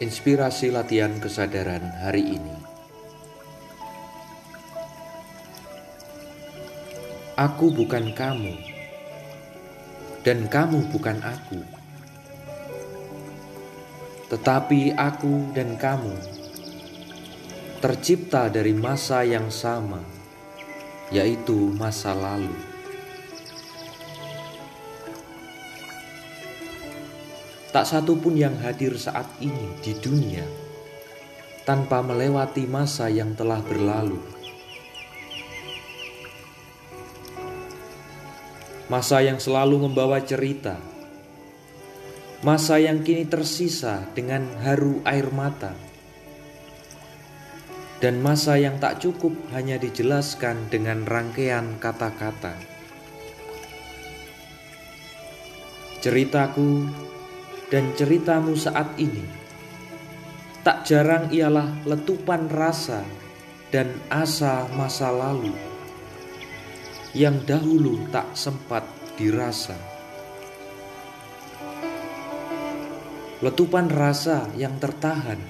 Inspirasi latihan kesadaran hari ini. Aku bukan kamu, dan kamu bukan aku, tetapi aku dan kamu tercipta dari masa yang sama, yaitu masa lalu. Tak satu pun yang hadir saat ini di dunia tanpa melewati masa yang telah berlalu. Masa yang selalu membawa cerita, masa yang kini tersisa dengan haru air mata, dan masa yang tak cukup hanya dijelaskan dengan rangkaian kata-kata. Ceritaku dan ceritamu saat ini. Tak jarang ialah letupan rasa dan asa masa lalu yang dahulu tak sempat dirasa. Letupan rasa yang tertahan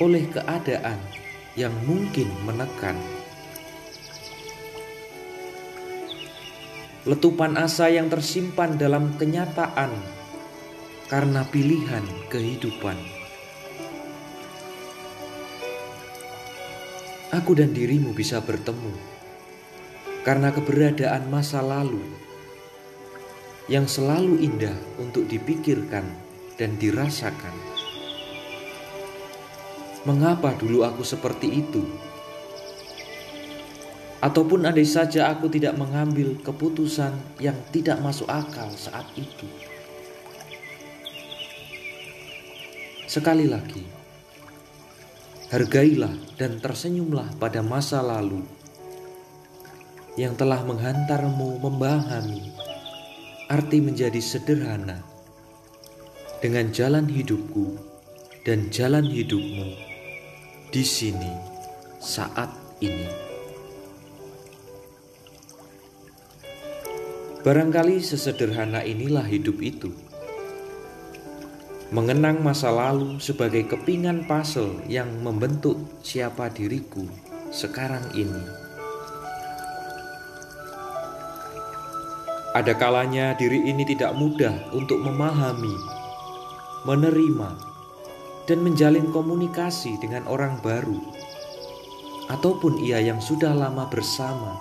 oleh keadaan yang mungkin menekan. Letupan asa yang tersimpan dalam kenyataan karena pilihan kehidupan. Aku dan dirimu bisa bertemu karena keberadaan masa lalu yang selalu indah untuk dipikirkan dan dirasakan. Mengapa dulu aku seperti itu? Ataupun andai saja aku tidak mengambil keputusan yang tidak masuk akal saat itu. Sekali lagi, hargailah dan tersenyumlah pada masa lalu yang telah menghantarmu memahami arti menjadi sederhana dengan jalan hidupku dan jalan hidupmu di sini saat ini. Barangkali sesederhana inilah hidup itu mengenang masa lalu sebagai kepingan puzzle yang membentuk siapa diriku sekarang ini. Ada kalanya diri ini tidak mudah untuk memahami, menerima, dan menjalin komunikasi dengan orang baru, ataupun ia yang sudah lama bersama.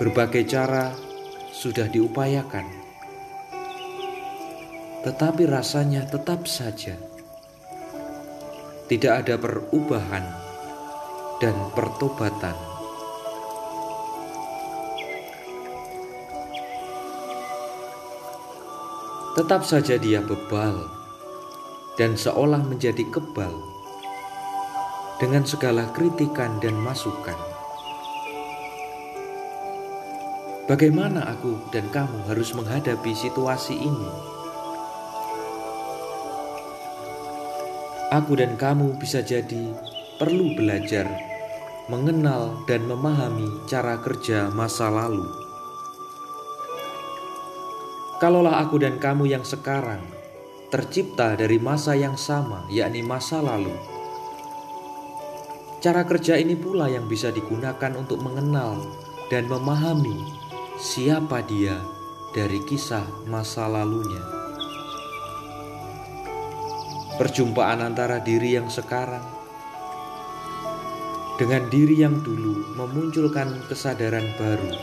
Berbagai cara sudah diupayakan tetapi rasanya tetap saja tidak ada perubahan dan pertobatan. Tetap saja dia bebal dan seolah menjadi kebal dengan segala kritikan dan masukan. Bagaimana aku dan kamu harus menghadapi situasi ini? Aku dan kamu bisa jadi perlu belajar mengenal dan memahami cara kerja masa lalu. Kalaulah aku dan kamu yang sekarang tercipta dari masa yang sama, yakni masa lalu, cara kerja ini pula yang bisa digunakan untuk mengenal dan memahami siapa dia dari kisah masa lalunya. Perjumpaan antara diri yang sekarang dengan diri yang dulu memunculkan kesadaran baru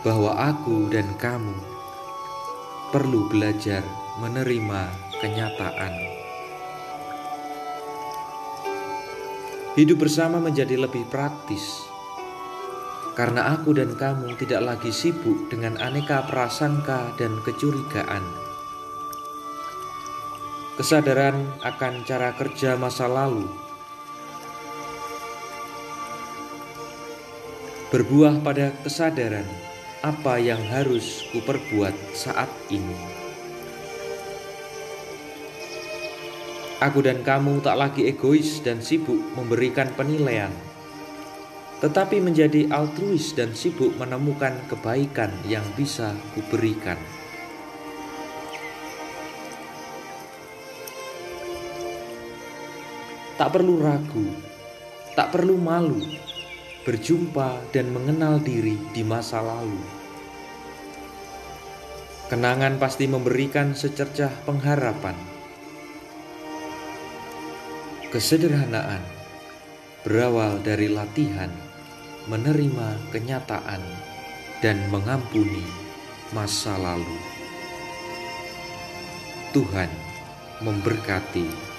bahwa aku dan kamu perlu belajar menerima kenyataan. Hidup bersama menjadi lebih praktis karena aku dan kamu tidak lagi sibuk dengan aneka prasangka dan kecurigaan kesadaran akan cara kerja masa lalu, berbuah pada kesadaran apa yang harus kuperbuat saat ini. Aku dan kamu tak lagi egois dan sibuk memberikan penilaian, tetapi menjadi altruis dan sibuk menemukan kebaikan yang bisa kuberikan. Tak perlu ragu, tak perlu malu berjumpa dan mengenal diri di masa lalu. Kenangan pasti memberikan secercah pengharapan. Kesederhanaan berawal dari latihan menerima kenyataan dan mengampuni masa lalu. Tuhan memberkati